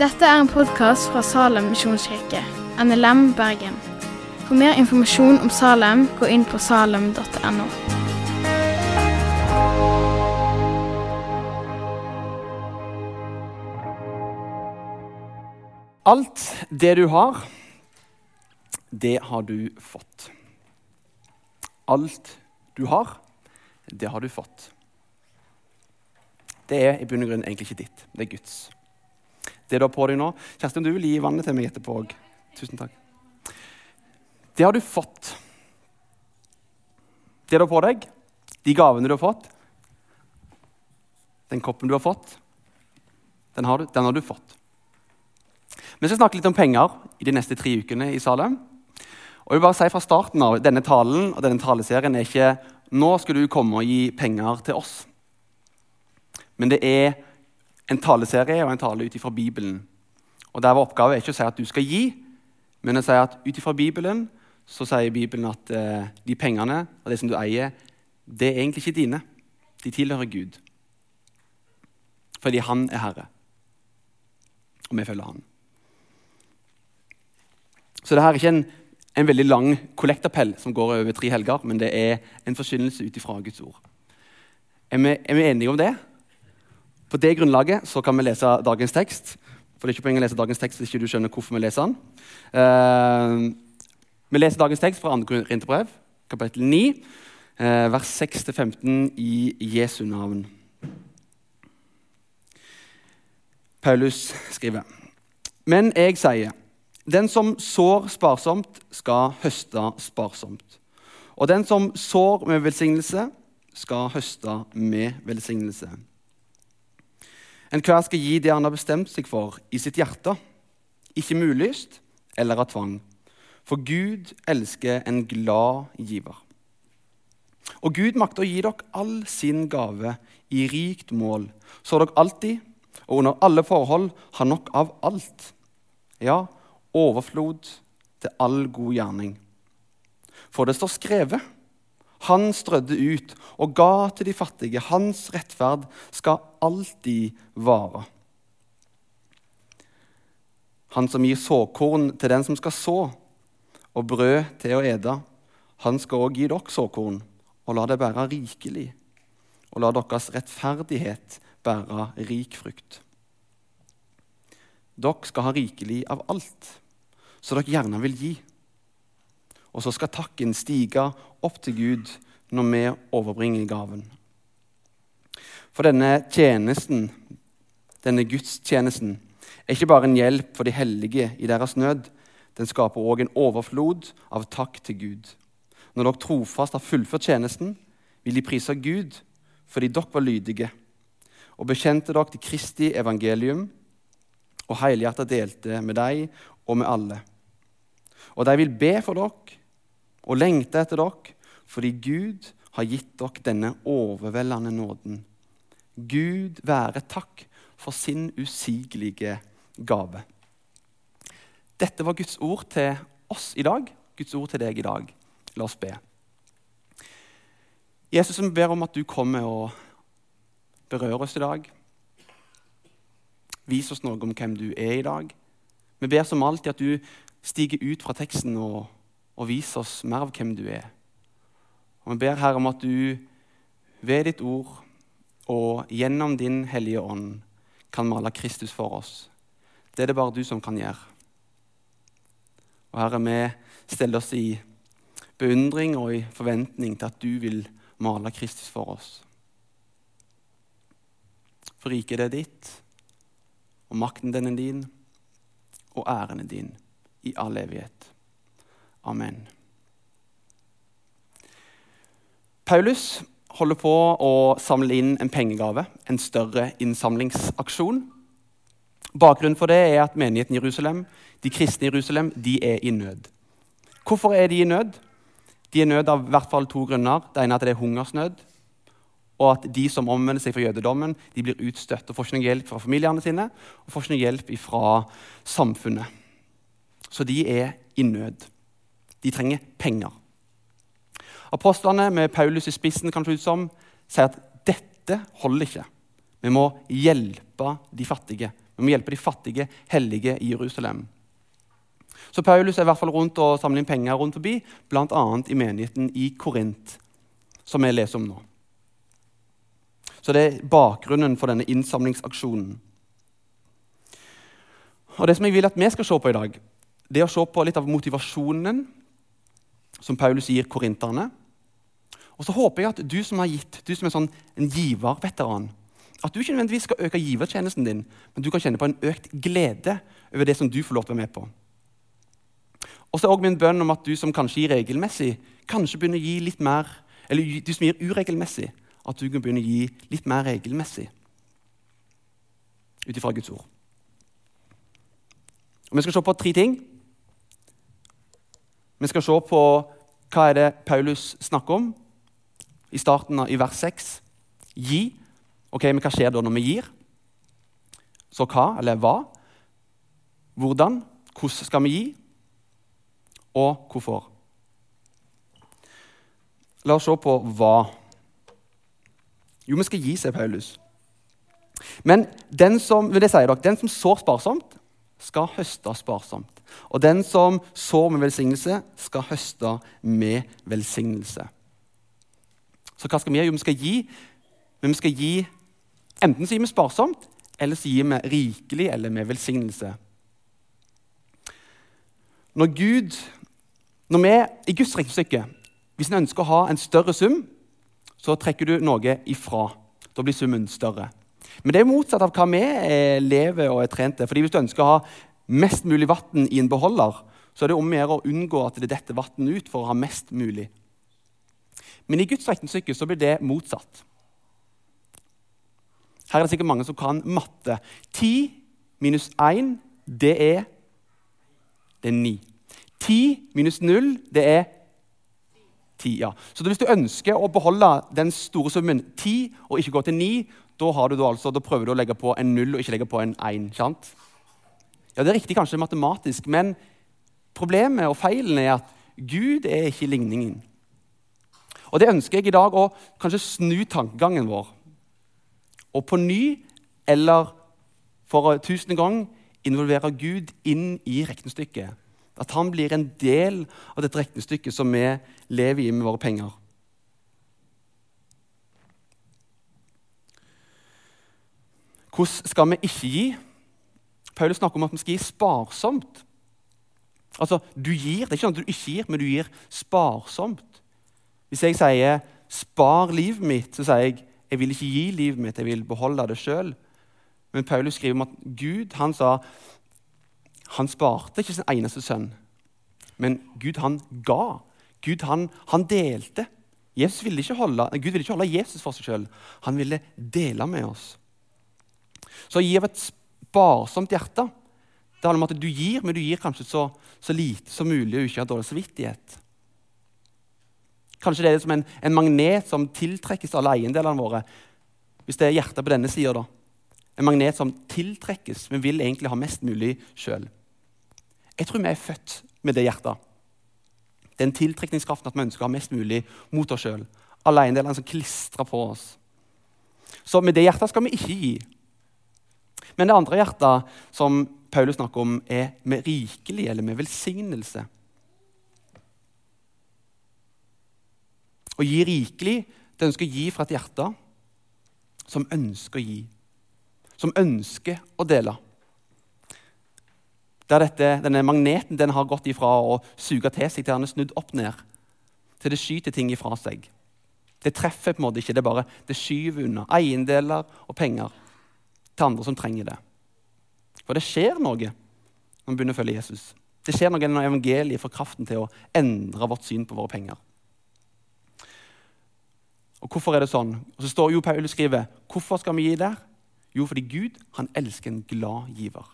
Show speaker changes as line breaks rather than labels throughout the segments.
Dette er en podkast fra Salem misjonskirke, NLM Bergen. For mer informasjon om Salem, gå inn på salem.no.
Alt det du har, det har du fått. Alt du har, det har du fått. Det er i bunn og grunn egentlig ikke ditt. Det er Guds. Det du har på deg nå Kjerstin, du vil gi vannet til meg etterpå òg. Tusen takk. Det har du fått. Det du har på deg, de gavene du har fått, den koppen du har fått, den har du, den har du fått. Vi skal snakke litt om penger i de neste tre ukene i Salem. Og jeg vil bare si fra starten av, Denne talen og denne taleserien er ikke nå skal du komme og gi penger til oss. Men det er en taleserie og en tale ut ifra Bibelen. Og der var Oppgave er ikke å si at du skal gi, men å si at ut ifra Bibelen så sier Bibelen at eh, de pengene og det som du eier, det er egentlig ikke dine. De tilhører Gud. Fordi han er herre. Og vi følger han. Så det her er ikke en, en veldig lang kollektappell som går over tre helger, men det er en forkynnelse ut ifra Guds ord. Er vi, er vi enige om det? På det grunnlaget så kan vi lese dagens tekst. For det er ikke poenget å lese dagens tekst hvis ikke du skjønner hvorfor vi leser den. Uh, vi leser dagens tekst fra 2. Korinterbrev, kapittel 9, uh, vers 6-15 i Jesu navn. Paulus skriver.: Men jeg sier, den som sår sparsomt, skal høste sparsomt. Og den som sår med velsignelse, skal høste med velsignelse. Enhver skal gi det han har bestemt seg for i sitt hjerte, ikke muligst eller av tvang. For Gud elsker en glad giver. Og Gud makter å gi dere all sin gave i rikt mål, så dere alltid og under alle forhold har nok av alt. Ja, overflod til all god gjerning. For det står skrevet han strødde ut og ga til de fattige. Hans rettferd skal alltid vare. Han som gir såkorn til den som skal så, og brød til å ete, han skal òg gi dere såkorn, og la det bære rikelig, og la deres rettferdighet bære rik frukt. Dere skal ha rikelig av alt, så dere gjerne vil gi. Og så skal takken stige opp til Gud når vi overbringer gaven. For denne tjenesten, denne gudstjenesten, er ikke bare en hjelp for de hellige i deres nød. Den skaper òg en overflod av takk til Gud. Når dere trofast har fullført tjenesten, vil de prise Gud fordi dere var lydige og bekjente dere til Kristi evangelium og helhjertet delte med deg og med alle. Og de vil be for dere og lengte etter dere, fordi Gud har gitt dere denne overveldende nåden. Gud være takk for sin usigelige gave. Dette var Guds ord til oss i dag, Guds ord til deg i dag. La oss be. Jesus, vi ber om at du kommer og berører oss i dag. Vis oss noe om hvem du er i dag. Vi ber som alltid at du stiger ut fra teksten og og vis oss mer av hvem du er. Og Vi ber Herre om at du ved ditt ord og gjennom din Hellige Ånd kan male Kristus for oss. Det er det bare du som kan gjøre. Og Herre, vi stiller oss i beundring og i forventning til at du vil male Kristus for oss. For riket er ditt, og makten den er din, og æren er din i all evighet. Amen. Paulus holder på å samle inn en pengegave, en større innsamlingsaksjon. Bakgrunnen for det er at menigheten i Jerusalem, de kristne i Jerusalem de er i nød. Hvorfor er de i nød? De er i nød av i hvert fall to grunner. Det ene er at det er hungersnød, og at de som omvender seg fra jødedommen, de blir utstøtt og får ikke noe hjelp fra familiene sine og får ikke noe hjelp fra samfunnet. Så de er i nød. De trenger penger. Apostlene med Paulus i spissen kan ut som, sier at dette holder ikke. Vi må hjelpe de fattige. Vi må hjelpe de fattige hellige i Jerusalem. Så Paulus er i hvert fall rundt og samler inn penger rundt forbi, bl.a. i menigheten i Korint, som vi leser om nå. Så det er bakgrunnen for denne innsamlingsaksjonen. Og Det som jeg vil at vi skal se på i dag, det er å se på litt av motivasjonen som Paulus gir korinterne. Og så håper jeg at du som har gitt, du som er sånn en giverveteran, at du ikke nødvendigvis skal øke givertjenesten din, men du kan kjenne på en økt glede over det som du får lov til å være med på. Og så er også min bønn om at du som kanskje gir regelmessig, kanskje begynner å gi litt mer, eller du som gir uregelmessig, at du kan begynne å gi litt mer regelmessig ut ifra Guds ord. Og Vi skal se på tre ting. Vi skal se på hva er det Paulus snakker om i starten av i vers 6. Gi. Ok, Men hva skjer da når vi gir? Så hva, eller hva? Hvordan? Hvordan skal vi gi? Og hvorfor? La oss se på hva. Jo, vi skal gi, sier Paulus. Men den som, det sier dere, den som sår sparsomt, skal høste sparsomt. Og den som sår med velsignelse, skal høste med velsignelse. Så hva skal vi gjøre? Vi skal gi, men vi skal gi enten så gir vi sparsomt, eller så gir vi rikelig eller med velsignelse. Når Gud når vi i Guds regnestykke, hvis en ønsker å ha en større sum, så trekker du noe ifra. Da blir summen større. Men det er motsatt av hva vi lever og er trent til. Fordi Hvis du ønsker å ha mest mulig vann i en beholder, så er det om å gjøre å unngå at det detter vann ut for å ha mest mulig. Men i Guds regnestykke så blir det motsatt. Her er det sikkert mange som kan matte. 10 minus 1, det er, det er 9. 10 minus 0, det er 10. ja. Så hvis du ønsker å beholde den store summen 10 og ikke gå til 9, da, du altså, da prøver du å legge på en 0 og ikke legge på en 1. sant? Ja, Det er riktig kanskje matematisk, men problemet og feilen er at Gud er ikke ligningen. Og Det ønsker jeg i dag å kanskje snu tankegangen vår. Og på ny, eller for tusende gang, involvere Gud inn i regnestykket. At han blir en del av dette regnestykket som vi lever i med våre penger. Hvordan skal vi ikke gi? Paulus snakker om at vi skal gi sparsomt. Altså, Du gir, Det er ikke sånn at du ikke gir, men du gir sparsomt. Hvis jeg sier 'spar livet mitt', så sier jeg 'jeg vil ikke gi livet mitt, jeg vil beholde det sjøl'. Men Paulus skriver om at Gud han sa han sparte ikke sin eneste sønn, men Gud han ga. Gud han, han delte. Ville holde, Gud ville ikke holde Jesus for seg sjøl. Han ville dele med oss. Så gi av et sparsomt hjerte. Det handler om at du gir, men du gir kanskje så, så lite som mulig og ikke har dårlig samvittighet. Kanskje det er som en, en magnet som tiltrekkes alle eiendelene våre. Hvis det er hjertet på denne sida, En magnet som tiltrekkes. men vil egentlig ha mest mulig sjøl. Jeg tror vi er født med det hjertet. Den tiltrekningskraften at vi ønsker å ha mest mulig mot oss sjøl. Alle eiendelene som klistrer på oss. Så med det hjertet skal vi ikke gi. Men det andre hjertet som Paulus snakker om, er med rikelig eller med velsignelse. Å gi rikelig, det ønsker å gi fra et hjerte som ønsker å gi. Som ønsker å dele der dette, denne magneten den har gått ifra å suge til seg til den er snudd opp ned, til det skyter ting ifra seg. Det treffer på en måte ikke, det bare det skyver unna eiendeler og penger til andre som trenger det. For det skjer noe når vi begynner å følge Jesus. Det skjer noe når evangeliet får kraften til å endre vårt syn på våre penger. Og Hvorfor er det sånn? Og så står jo Paulus skriver, Hvorfor skal vi gi der? Jo, fordi Gud han elsker en glad giver.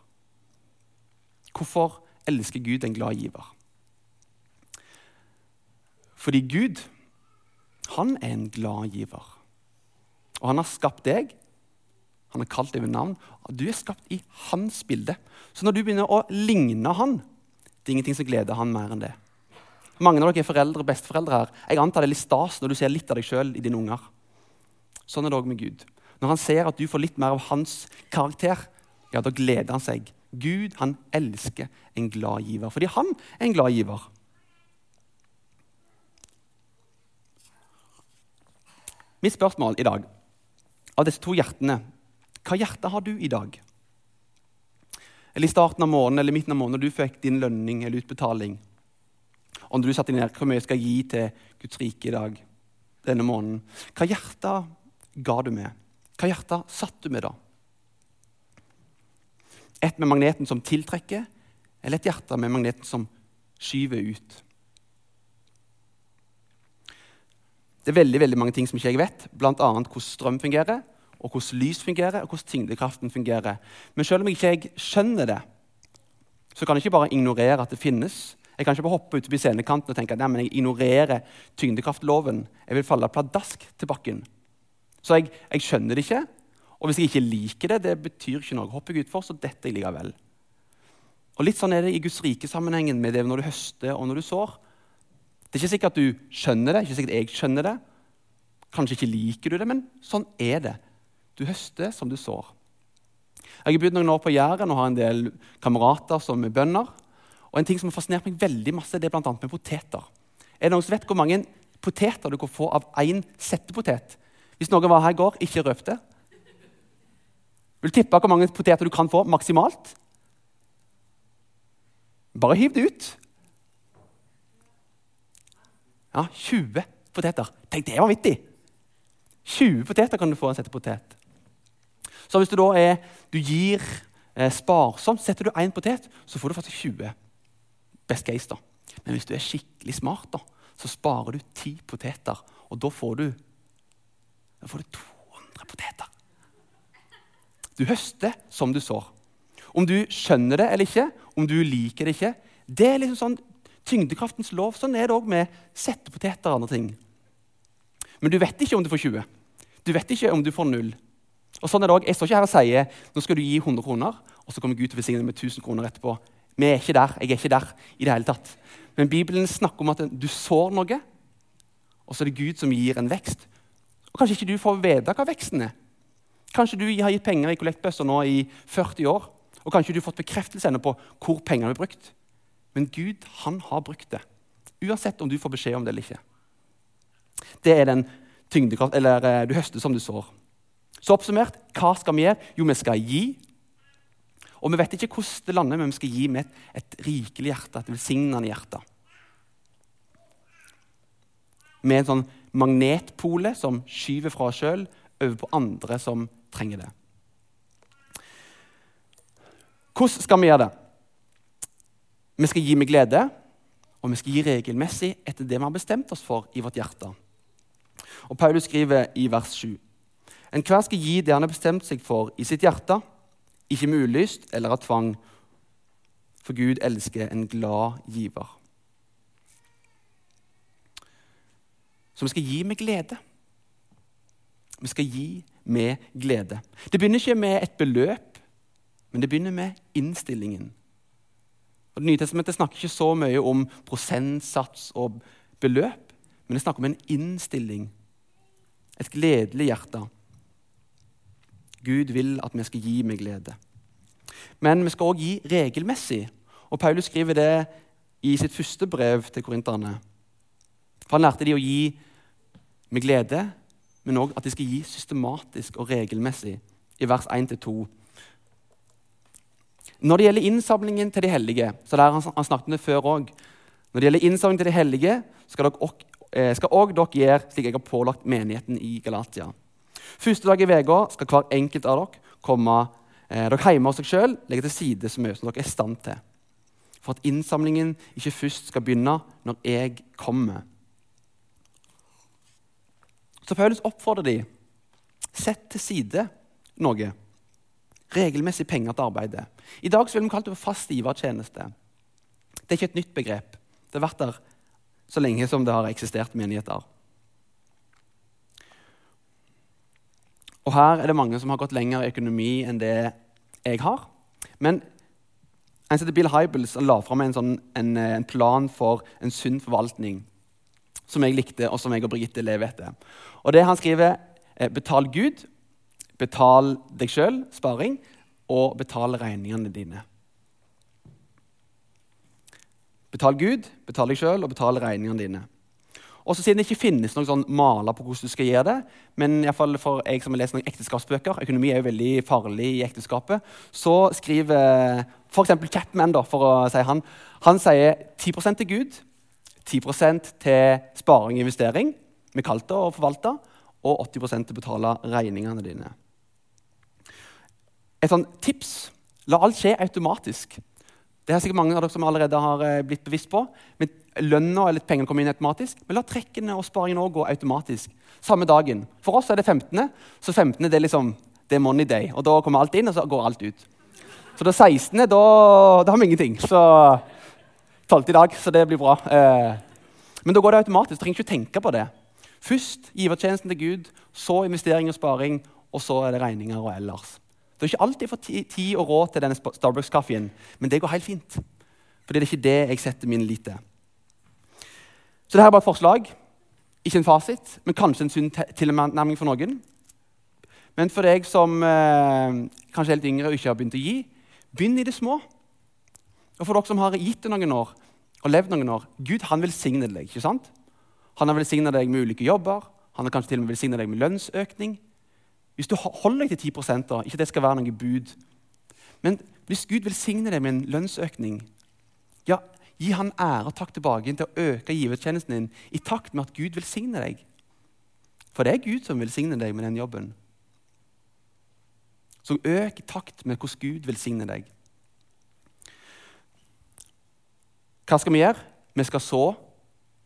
Hvorfor elsker Gud en glad giver? Fordi Gud, han er en glad giver. Og han har skapt deg. Han har kalt deg ved navn. Du er skapt i hans bilde. Så når du begynner å ligne han, det er ingenting som gleder han mer enn det. Mange av dere er foreldre og besteforeldre her. Jeg antar det er litt stas når du ser litt av deg sjøl i dine unger. Sånn er det òg med Gud. Når han ser at du får litt mer av hans karakter, ja, da gleder han seg. Gud han elsker en glad giver, fordi han er en glad giver. Mitt spørsmål i dag av disse to hjertene Hva hjerte har du i dag? Eller i starten av måneden eller midten av måneden når du fikk din lønning eller utbetaling. Når du satte ned hvor mye jeg skal gi til Guds rike i dag, denne måneden. Hva hjerte ga du med? Hva hjerte satt du med da? Et med magneten som tiltrekker, eller et hjerte med magneten som skyver ut? Det er veldig, veldig mange ting som ikke jeg vet, bl.a. hvordan strøm fungerer, og hvordan lys fungerer, og hvordan tyngdekraften fungerer. Men selv om ikke jeg skjønner det, så kan jeg ikke bare ignorere at det finnes. Jeg kan ikke bare hoppe ut på scenekanten og tenke at jeg ignorerer tyngdekraftloven. Jeg vil falle pladask til bakken. Så jeg, jeg, skjønner det ikke. Og hvis jeg ikke liker det, det betyr ikke noe. Hopper jeg utfor, så detter jeg likevel. Og Litt sånn er det i Guds rike-sammenhengen med det når du høster og når du sår. Det er ikke sikkert at du skjønner det, ikke sikkert jeg skjønner det. Kanskje ikke liker du det, men sånn er det. Du høster som du sår. Jeg har bodd noen år på Jæren og har en del kamerater som er bønder. Og en ting som har fascinert meg veldig masse, det er bl.a. med poteter. Er det noen som vet hvor mange poteter du kan få av én settepotet? Hvis noen var her i går, ikke røp. Vil du tippe hvor mange poteter du kan få maksimalt? Bare hiv det ut. Ja, 20 poteter. Tenk, det var vittig! 20 poteter kan du få av en sette potet. Så hvis du da er, du gir eh, sparsomt, setter du én potet, så får du faktisk 20. Best case, da. Men hvis du er skikkelig smart, da, så sparer du ti poteter. Og da får du, da får du 200 poteter. Du høster som du sår. Om du skjønner det eller ikke, om du liker det ikke, det er liksom sånn tyngdekraftens lov. Sånn er det òg med settepoteter og andre ting. Men du vet ikke om du får 20. Du vet ikke om du får null. Og sånn er det også. Jeg står ikke her og sier nå skal du gi 100 kroner, og så kommer Gud til å velsigne med 1000 kroner etterpå. Vi er ikke der. Jeg er ikke der i det hele tatt. Men Bibelen snakker om at du sår noe, og så er det Gud som gir en vekst. Og Kanskje ikke du får vite hva veksten er. Kanskje du har gitt penger i kollektbøsser nå i 40 år, og kanskje du har fått bekreftelse på hvor pengene er brukt. Men Gud han har brukt det, uansett om du får beskjed om det eller ikke. Det er den tyngdekraft, eller eh, du høster som du sår. Så oppsummert, hva skal vi gjøre? Jo, vi skal gi. Og vi vet ikke hvordan det lander, men vi skal gi med et, et rikelig hjerte, et velsignende hjerte. Med en sånn magnetpole som skyver fra oss sjøl over på andre som trenger det. Hvordan skal vi gjøre det? Vi skal gi med glede, og vi skal gi regelmessig etter det vi har bestemt oss for i vårt hjerte. Og Paulus skriver i vers 7.: Enhver skal gi det han har bestemt seg for i sitt hjerte, ikke med ulyst eller av tvang, for Gud elsker en glad giver. Så vi skal gi med glede. Vi skal gi med glede. Det begynner ikke med et beløp, men det begynner med innstillingen. Og det nye testamentet snakker ikke så mye om prosentsats og beløp, men det snakker om en innstilling, et gledelig hjerte. Gud vil at vi skal gi med glede. Men vi skal òg gi regelmessig. Og Paulus skriver det i sitt første brev til korinterne. For Han lærte de å gi med glede, men òg at de skal gi systematisk og regelmessig, i vers 1-2. Når det gjelder innsamlingen til de hellige, så der han, snakket om det før også, Når det gjelder innsamling til de hellige, skal dere også, eh, dere gjøre slik jeg har pålagt menigheten i Galatia. Første dag i uka skal hver enkelt av dere komme eh, dere hjemme hos dere sjøl, legge til side så mye som dere er i stand til. For at innsamlingen ikke først skal begynne når jeg kommer. Så Paulus oppfordrer de, sett til side noe regelmessig penger til arbeidet. I dag vil vi kalle det for fast givertjeneste. Det er ikke et nytt begrep. Det har vært der så lenge som det har eksistert menigheter. Og Her er det mange som har gått lenger i økonomi enn det jeg har. Men en som Bill Hybels la fram en, sånn, en, en, plan for en sunn forvaltning som jeg likte, og som jeg og Brigitte lever etter. Og det Han skriver er betal Gud, betal deg sjøl, sparing, og betal regningene dine. Betal Gud, betal deg sjøl og betal regningene dine. Og så Siden det ikke finnes noen sånn maler på hvordan du skal gjøre det, men i fall for jeg som har lest noen ekteskapsbøker, økonomi er jo veldig farlig i ekteskapet, så skriver f.eks. Chapman, da, for å si han, han sier 10 til Gud, 10 til sparing og investering, med kalt å forvalte, og 80 til å betale regningene dine. Et sånt tips la alt skje automatisk. Det er sikkert mange av dere som allerede har eh, blitt bevisst på. Men Lønna eller pengene kommer inn automatisk. Men la trekkene og sparingen også gå automatisk. Samme dagen. For oss er det 15., så 15. det er liksom, det er money day. Og Da kommer alt inn, og så går alt ut. Så det 16. da, da har vi ingenting. Så 12. i dag, så det blir bra. Eh, men da går det automatisk. Du trenger ikke tenke på det. Først givertjenesten til Gud, så investering og sparing, og så er det regninger og ellers. Det er ikke alltid for tid og råd til denne Starbucks-kaffen, men det går helt fint. Fordi det er ikke det jeg setter min lit til. Så dette er bare et forslag. Ikke en fasit, men kanskje en sunn tilnærming for noen. Men for deg som eh, kanskje er litt yngre og ikke har begynt å gi, begynn i det små. Og for dere som har gitt det noen år og levd noen år Gud han velsigner deg. ikke sant? Han har velsigna deg med ulike jobber. Han har kanskje til og med velsigna deg med lønnsøkning. Hvis du holder deg til 10 da, ikke det skal være noe bud Men hvis Gud velsigner deg med en lønnsøkning, ja, gi han ære og takk tilbake til å øke givertjenesten din i takt med at Gud velsigner deg. For det er Gud som velsigner deg med den jobben. Så øk i takt med hvordan Gud velsigner deg. Hva skal vi gjøre? Vi skal så.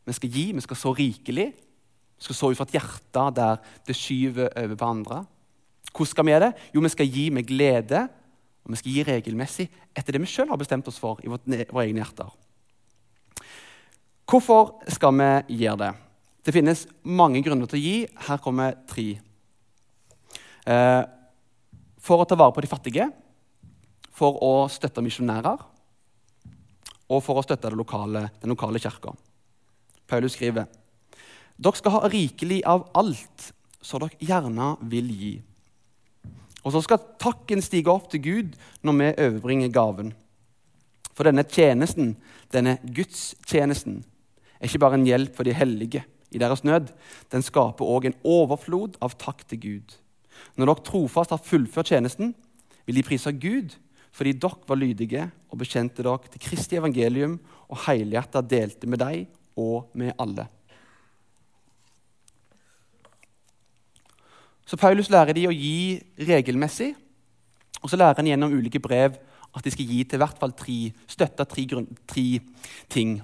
Vi skal gi. Vi skal så rikelig. Vi skal så ut fra et hjerte der det skyver over på andre. Hvordan skal vi gjøre det? Jo, vi skal gi med glede, og vi skal gi regelmessig etter det vi sjøl har bestemt oss for i våre egne hjerter. Hvorfor skal vi gjøre det? Det finnes mange grunner til å gi. Her kommer tre. Eh, for å ta vare på de fattige, for å støtte misjonærer og for å støtte lokale, den lokale kirka. Paulus skriver dere skal ha rikelig av alt, som dere gjerne vil gi. Og så skal takken stige opp til Gud når vi overbringer gaven. For denne tjenesten, denne gudstjenesten, er ikke bare en hjelp for de hellige i deres nød. Den skaper òg en overflod av takk til Gud. Når dere trofast har fullført tjenesten, vil de prise Gud fordi dere var lydige og bekjente dere til Kristi evangelium og helhjertet delte med deg og med alle. Så Paulus lærer de å gi regelmessig, og så lærer han gjennom ulike brev at de skal gi til hvert fall tre, støtte tre, tre ting.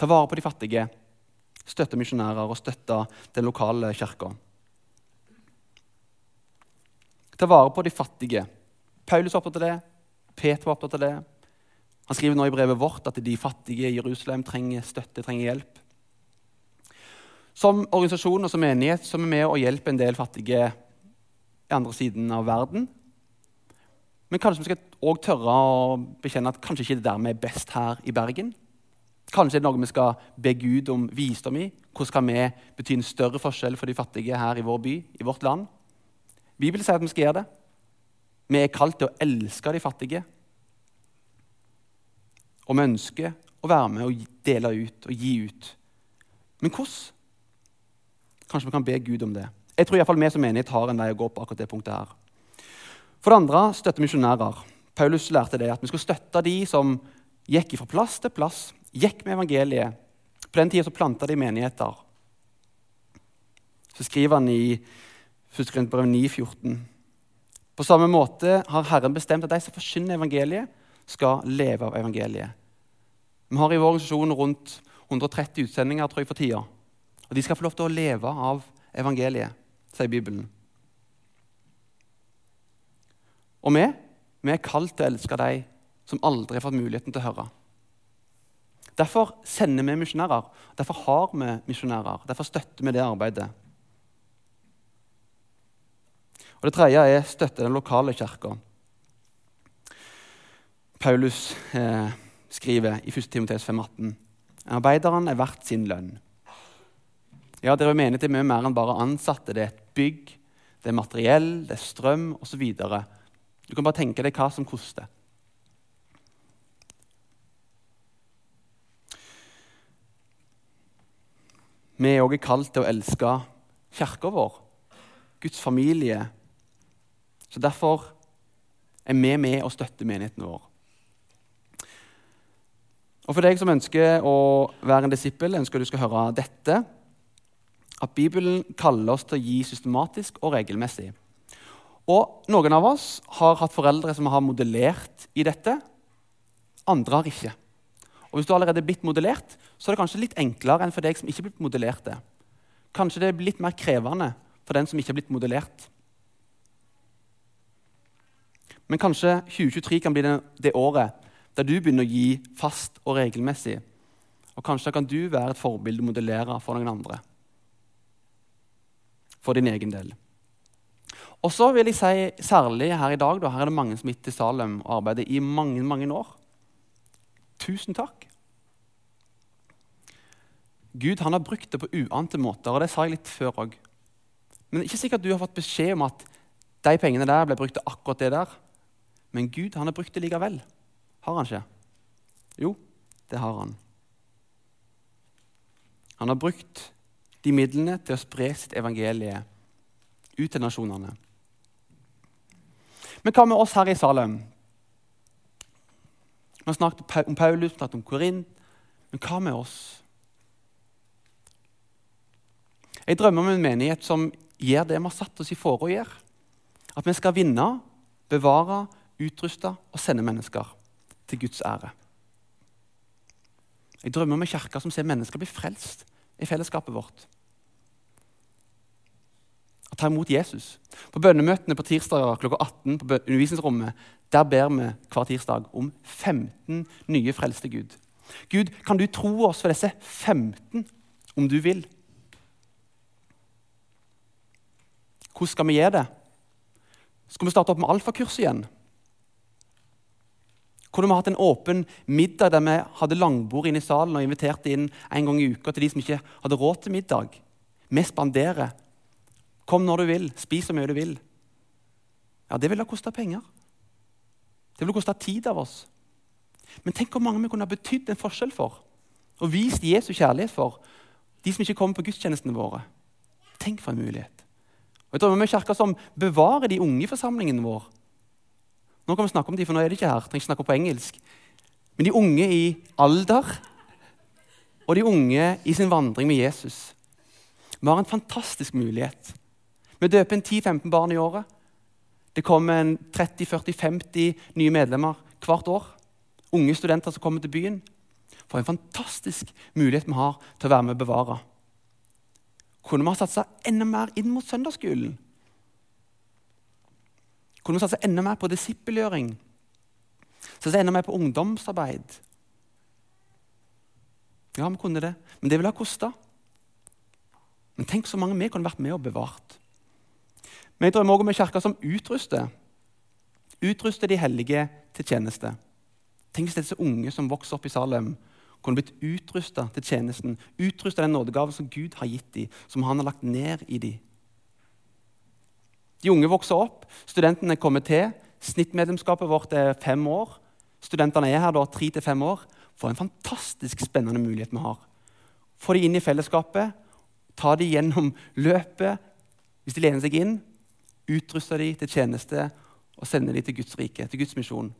Ta vare på de fattige, støtte misjonærer og støtte den lokale kirka. Ta vare på de fattige. Paulus var opptatt av det. Peter var opptatt av det. Han skriver nå i brevet vårt at de fattige i Jerusalem trenger støtte, trenger hjelp. Som organisasjon og som menighet så er med å hjelpe en del fattige i andre siden av verden. Men kanskje vi skal òg tørre å bekjenne at kanskje ikke det der vi er best her i Bergen. Kanskje det er noe vi skal be Gud om visdom i. Hvordan kan vi bety en større forskjell for de fattige her i vår by, i vårt land? Bibelen sier at vi skal gjøre det. Vi er kalt til å elske de fattige. Og vi ønsker å være med og dele ut og gi ut. Men hvordan? Kanskje vi kan be Gud om det. Jeg tror i fall vi som menighet har en vei å gå på akkurat det punktet her. For det andre støtte misjonærer. Paulus lærte det at vi skulle støtte de som gikk fra plass til plass, gikk med evangeliet. På den tida planta de menigheter. Så skriver han i 1. Korinterbrev 9,14.: På samme måte har Herren bestemt at de som forkynner evangeliet, skal leve av evangeliet. Vi har i vår organisasjon rundt 130 utsendinger tror jeg, for tida. Og de skal få lov til å leve av evangeliet, sier Bibelen. Og vi, vi er kalt til å elske de som aldri har fått muligheten til å høre. Derfor sender vi misjonærer. Derfor har vi misjonærer. Derfor støtter vi det arbeidet. Og Det tredje er støtte den lokale kirka. Paulus eh, skriver i 1. Timoteus 5,18.: Arbeideren er verdt sin lønn. Ja, dere menighet er mye mer enn bare ansatte. Det er et bygg, det er materiell, det er strøm osv. Du kan bare tenke deg hva som koster. Vi er òg kalt til å elske kirka vår, Guds familie. Så Derfor er vi med og støtter menigheten vår. Og For deg som ønsker å være en disippel, ønsker du skal høre dette. At Bibelen kaller oss til å gi systematisk og regelmessig. Og Noen av oss har hatt foreldre som har modellert i dette. Andre har ikke. Og Hvis du allerede er blitt modellert, så er det kanskje litt enklere enn for deg som ikke er blitt modellert det. Kanskje det er litt mer krevende for den som ikke er blitt modellert. Men kanskje 2023 kan bli det, det året der du begynner å gi fast og regelmessig. Og kanskje kan du være et forbilde å modellere for noen andre. For din egen del. Og så vil jeg si, særlig her i dag, da, her er det mange som er til Salem og arbeider i mange, mange år. Tusen takk. Gud han har brukt det på uante måter, og det sa jeg litt før òg. Men det er ikke sikkert du har fått beskjed om at de pengene der ble brukt til akkurat det der. Men Gud han har brukt det likevel. Har han ikke? Jo, det har han. Han har brukt de midlene til å spre sitt evangelie ut til nasjonene. Men hva med oss her i Salem? Vi har snakket om Paulus, snakket om Korint. Men hva med oss? Jeg drømmer om en menighet som gjør det vi har satt oss i fore å gjøre. At vi skal vinne, bevare, utruste og sende mennesker til Guds ære. Jeg drømmer om en kirke som ser mennesker bli frelst i fellesskapet vårt. Å ta imot Jesus. På bønnemøtene på tirsdag klokka 18 på undervisningsrommet, der ber vi hver tirsdag om 15 nye frelste Gud. Gud, kan du tro oss for disse 15 om du vil? Hvordan skal vi gjøre det? Skal vi starte opp med alfakurs igjen? Kunne vi hatt en åpen middag der vi hadde langbord inne i salen og inviterte inn en gang i uka til de som ikke hadde råd til middag? Vi spanderer. Kom når du vil, spis så mye du vil. Ja, Det ville kosta penger. Det ville kosta tid av oss. Men tenk hvor mange vi kunne ha betydd en forskjell for. Og vist Jesu kjærlighet for de som ikke kommer på gudstjenestene våre. Tenk for en mulighet. Og Jeg drømmer om en kirke som bevarer de unge i forsamlingen vår nå kan vi snakke om de, for nå er de ikke her. Trenger ikke snakke på engelsk. Men de unge i alder og de unge i sin vandring med Jesus. Vi har en fantastisk mulighet. Vi døper en 10-15 barn i året. Det kommer en 30-40-50 nye medlemmer hvert år. Unge studenter som kommer til byen. For en fantastisk mulighet vi har til å være med og bevare. Kunne vi ha satsa enda mer inn mot søndagsskolen? Kunne vi satsa enda mer på disippelgjøring? Satsa enda mer på ungdomsarbeid? Ja, vi kunne det, men det ville ha kosta. Men tenk så mange vi kunne vært med og bevart. Jeg drømmer også om en kirke som utruster. Utruster de hellige til tjeneste. Tenk hvis disse unge som vokser opp i Salem, kunne blitt utrusta til tjenesten. Utrusta den nådegaven som Gud har gitt dem, som han har lagt ned i dem. De unge vokser opp, studentene kommer til. Snittmedlemskapet vårt er fem år. Studentene er her da tre til fem år. For en fantastisk spennende mulighet vi har. Få de inn i fellesskapet, ta de gjennom løpet. Hvis de lener seg inn, utruste de til tjeneste og sende de til Guds rike, til Guds misjon.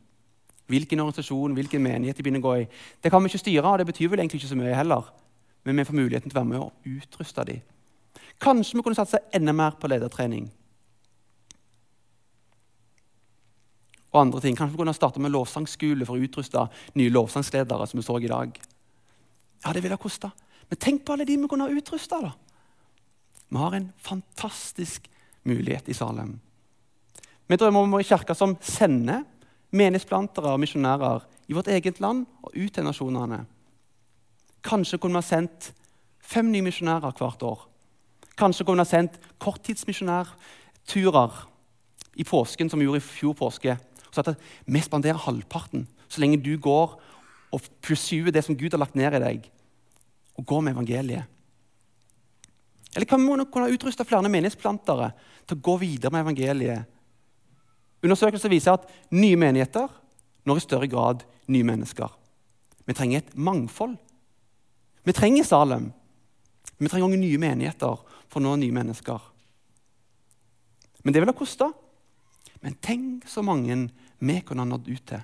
Hvilken organisasjon, hvilken menighet de begynner å gå i. Det kan vi ikke styre, og det betyr vel egentlig ikke så mye heller. Men vi får muligheten til å være med og utruste dem. Kanskje vi kunne satse enda mer på ledertrening. og andre ting. Kanskje vi kunne starte med lovsangskole for å utruste nye lovsangsledere. som vi så i dag. Ja, det ville ha kosta. Men tenk på alle de vi kunne ha utrusta. Vi har en fantastisk mulighet i Salem. Vi drømmer om en kirke som sender menighetsplantere og misjonærer i vårt eget land og ut til nasjonene. Kanskje kunne vi ha sendt fem nye misjonærer hvert år. Kanskje kunne vi ha sendt korttidsmisjonærturer i påsken, som vi gjorde i fjor påske. Så at vi spanderer halvparten så lenge du går og pursuer det som Gud har lagt ned i deg, og går med evangeliet. Eller kan vi kunne utruste flere menighetsplantere til å gå videre med evangeliet? Undersøkelser viser at nye menigheter når i større grad nye mennesker. Vi trenger et mangfold. Vi trenger Salem. Vi trenger også nye menigheter for å nå nye mennesker. Men det vil ha kosta. Men tenk så mange vi kunne ha nådd ut til.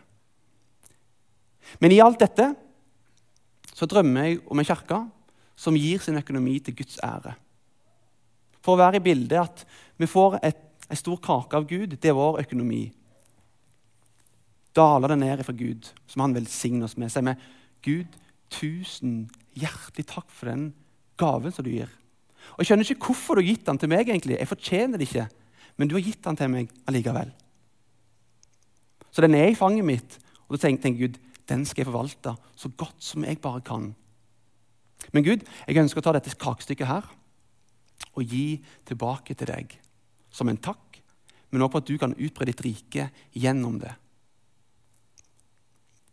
Men i alt dette så drømmer jeg om en kirke som gir sin økonomi til Guds ære. For å være i bildet at vi får et, en stor kake av Gud, det er vår økonomi. Daler det ned fra Gud, som han velsigner oss med. Sier vi Gud, tusen hjertelig takk for den gaven som du gir. Og Jeg skjønner ikke hvorfor du har gitt den til meg. egentlig. Jeg fortjener det ikke, men du har gitt den til meg allikevel. Så den er i fanget mitt, og da tenker jeg Gud, den skal jeg forvalte så godt som jeg bare kan. Men Gud, jeg ønsker å ta dette kakestykket her og gi tilbake til deg som en takk, men også på at du kan utbre ditt rike gjennom det.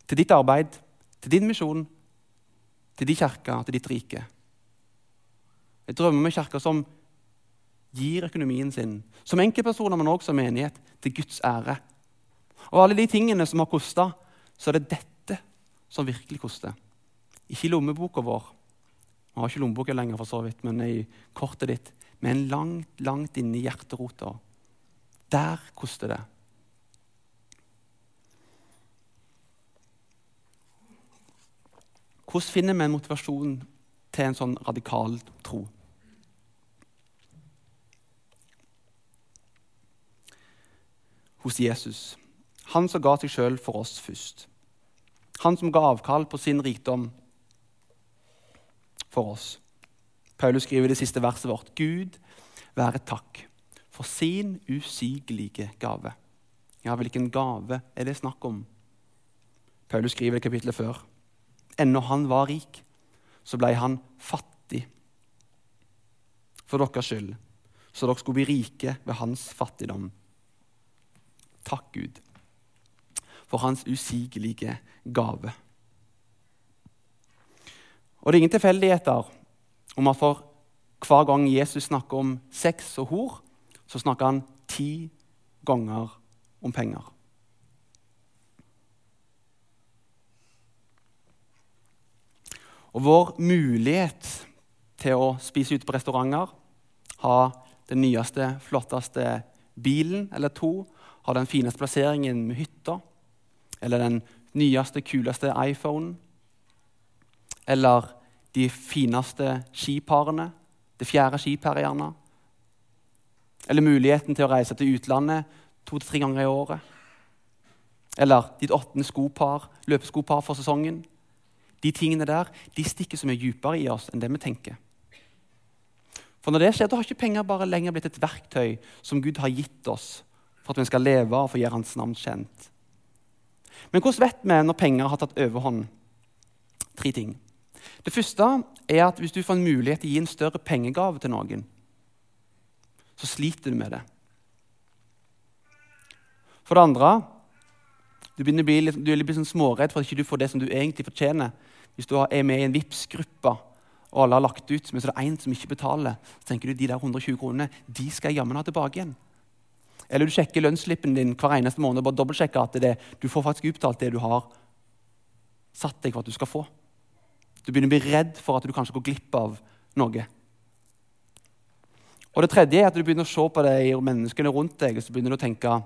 Til ditt arbeid, til din misjon, til din kirke, til ditt rike. Jeg drømmer om en kirke som gir økonomien sin, som enkeltpersoner, men også som menighet, til Guds ære. Og alle de tingene som har kosta, så er det dette som virkelig koster. Ikke lommeboka vår. Vi har ikke lommeboka lenger, for så vidt, men i kortet ditt. Men langt, langt inni hjerterota. Der koster det. Hvordan finner vi en motivasjon til en sånn radikal tro? Hos Jesus. Han som ga seg sjøl for oss først. Han som ga avkall på sin rikdom for oss. Paulus skriver i det siste verset vårt Gud være takk for sin usigelige gave. Ja, hvilken gave er det snakk om? Paulus skriver i kapittelet før. Ennå han var rik, så ble han fattig for deres skyld, så dere skulle bli rike ved hans fattigdom. Takk, Gud for hans usigelige gave. Og Det er ingen tilfeldigheter om at for hver gang Jesus snakker om sex og hor, så snakker han ti ganger om penger. Og vår mulighet til å spise ute på restauranter, ha den nyeste, flotteste bilen eller to, ha den fineste plasseringen med hytta, eller den nyeste, kuleste iPhonen. Eller de fineste skiparene. Det fjerde skiparet, gjerne. Eller muligheten til å reise til utlandet to til tre ganger i året. Eller ditt åttende skopar, løpeskopar for sesongen. De tingene der de stikker så mye dypere i oss enn det vi tenker. For når det skjer, da har ikke penger bare lenger blitt et verktøy som Gud har gitt oss for at vi skal leve og få gjøre Hans navn kjent. Men hvordan vet vi når penger har tatt overhånd? Tre ting. Det første er at hvis du får en mulighet til å gi en større pengegave til noen, så sliter du med det. For det andre du begynner å bli litt, du er litt sånn småredd for at du ikke får det som du egentlig fortjener. Hvis du er med i en Vipps-gruppe og alle har lagt ut, men så er det én som ikke betaler, så tenker du de der 120 kronene de skal jeg jammen ha tilbake igjen. Eller du sjekker lønnsslippen din hver eneste måned og bare dobbeltsjekker at det, du får faktisk utbetalt det du har satt deg for at du skal få. Du begynner å bli redd for at du kanskje går glipp av noe. Og Det tredje er at du begynner å se på de menneskene rundt deg og så begynner du å tenke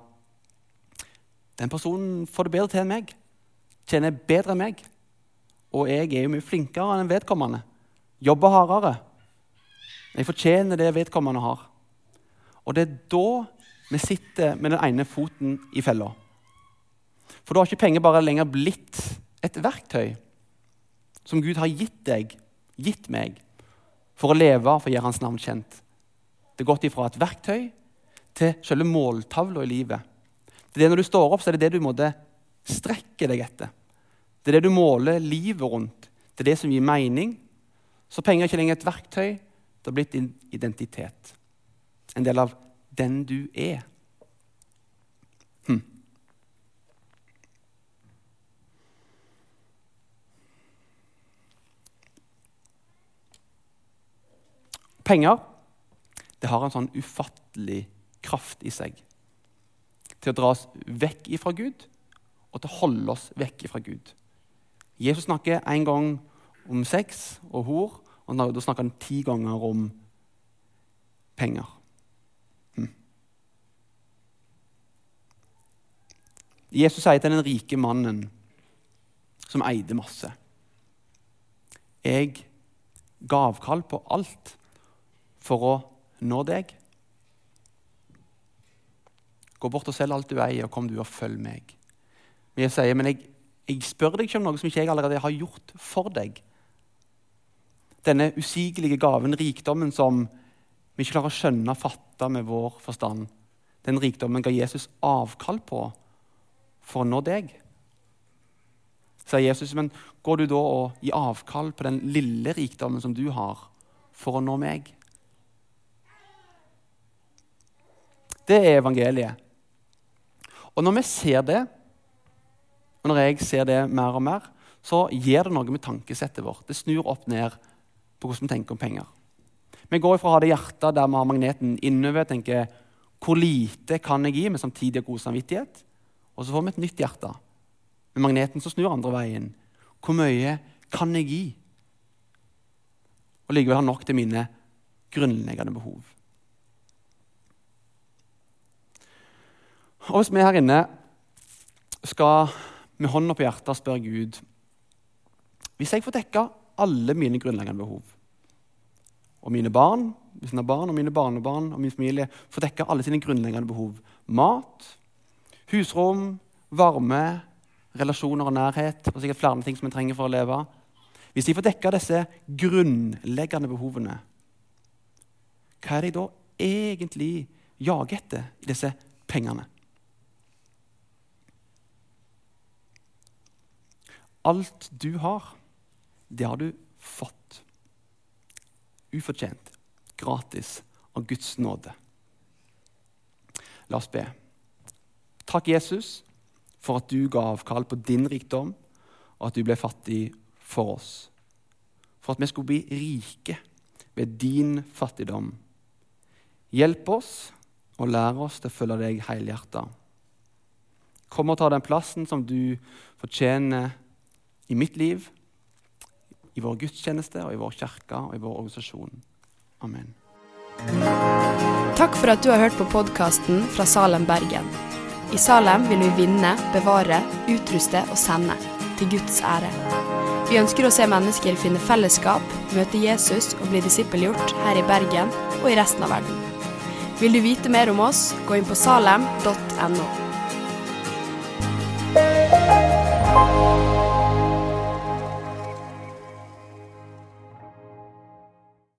den personen får det bedre til enn meg, tjener bedre enn meg. Og jeg er jo mye flinkere enn vedkommende. Jobber hardere. Jeg fortjener det vedkommende har. Og det er da vi sitter med den ene foten i fella. For da har ikke penger bare lenger blitt et verktøy som Gud har gitt deg, gitt meg, for å leve for å gjøre Hans navn kjent. Det er gått ifra et verktøy til selve måltavla i livet. Det er det Når du står opp, så er det det du måtte strekke deg etter. Det er det du måler livet rundt. Det er det som gir mening. Så penger er ikke lenger et verktøy. Det har blitt din identitet. En del av den du er. Hm. Penger det har en sånn ufattelig kraft i seg. Til å dra oss vekk ifra Gud, og til å holde oss vekk ifra Gud. Jesus snakker en gang om sex og hor, og da snakker han ti ganger om penger. Hm. Jesus sier til den rike mannen som eide masse Jeg ga avkall på alt for å nå deg. Gå bort og selg alt du eier, og kom du og følg meg. Men jeg sier, men jeg, jeg spør deg ikke om noe som ikke jeg allerede har gjort for deg. Denne usigelige gaven, rikdommen som vi ikke klarer å skjønne og fatte med vår forstand, den rikdommen ga Jesus avkall på for å nå deg. Sier Jesus, men går du da og gir avkall på den lille rikdommen som du har, for å nå meg? Det er evangeliet. Og når vi ser det, og når jeg ser det mer og mer, så gir det noe med tankesettet vårt. Det snur opp ned på hvordan vi tenker om penger. Vi går fra å ha det hjertet der vi har magneten innover, tenker hvor lite kan jeg gi, men samtidig ha god samvittighet. Og så får vi et nytt hjerte med magneten som snur andre veien. Hvor mye kan jeg gi? Og likevel ha nok til mine grunnleggende behov. Og hvis vi her inne skal med hånda på hjertet spørre Gud Hvis jeg får dekka alle mine grunnleggende behov, og mine barn, hvis har barn, og mine barnebarn og min familie får dekka alle sine grunnleggende behov Mat, husrom, varme, relasjoner og nærhet og sikkert flere ting som vi trenger for å leve Hvis de får dekka disse grunnleggende behovene, hva er det jeg da egentlig jager etter i disse pengene? Alt du har, det har du fått. Ufortjent, gratis, av Guds nåde. La oss be. Takk, Jesus, for at du ga avkall på din rikdom, og at du ble fattig for oss. For at vi skulle bli rike ved din fattigdom. Hjelp oss og lær oss til å følge deg helhjerta. Kom og ta den plassen som du fortjener i mitt liv, i vår gudstjeneste og i vår kirke og i vår organisasjon. Amen.
Takk for at du har hørt på podkasten fra Salem, Bergen. I Salem vil vi vinne, bevare, utruste og sende, til Guds ære. Vi ønsker å se mennesker finne fellesskap, møte Jesus og bli disippelgjort her i Bergen og i resten av verden. Vil du vite mer om oss, gå inn på salem.no.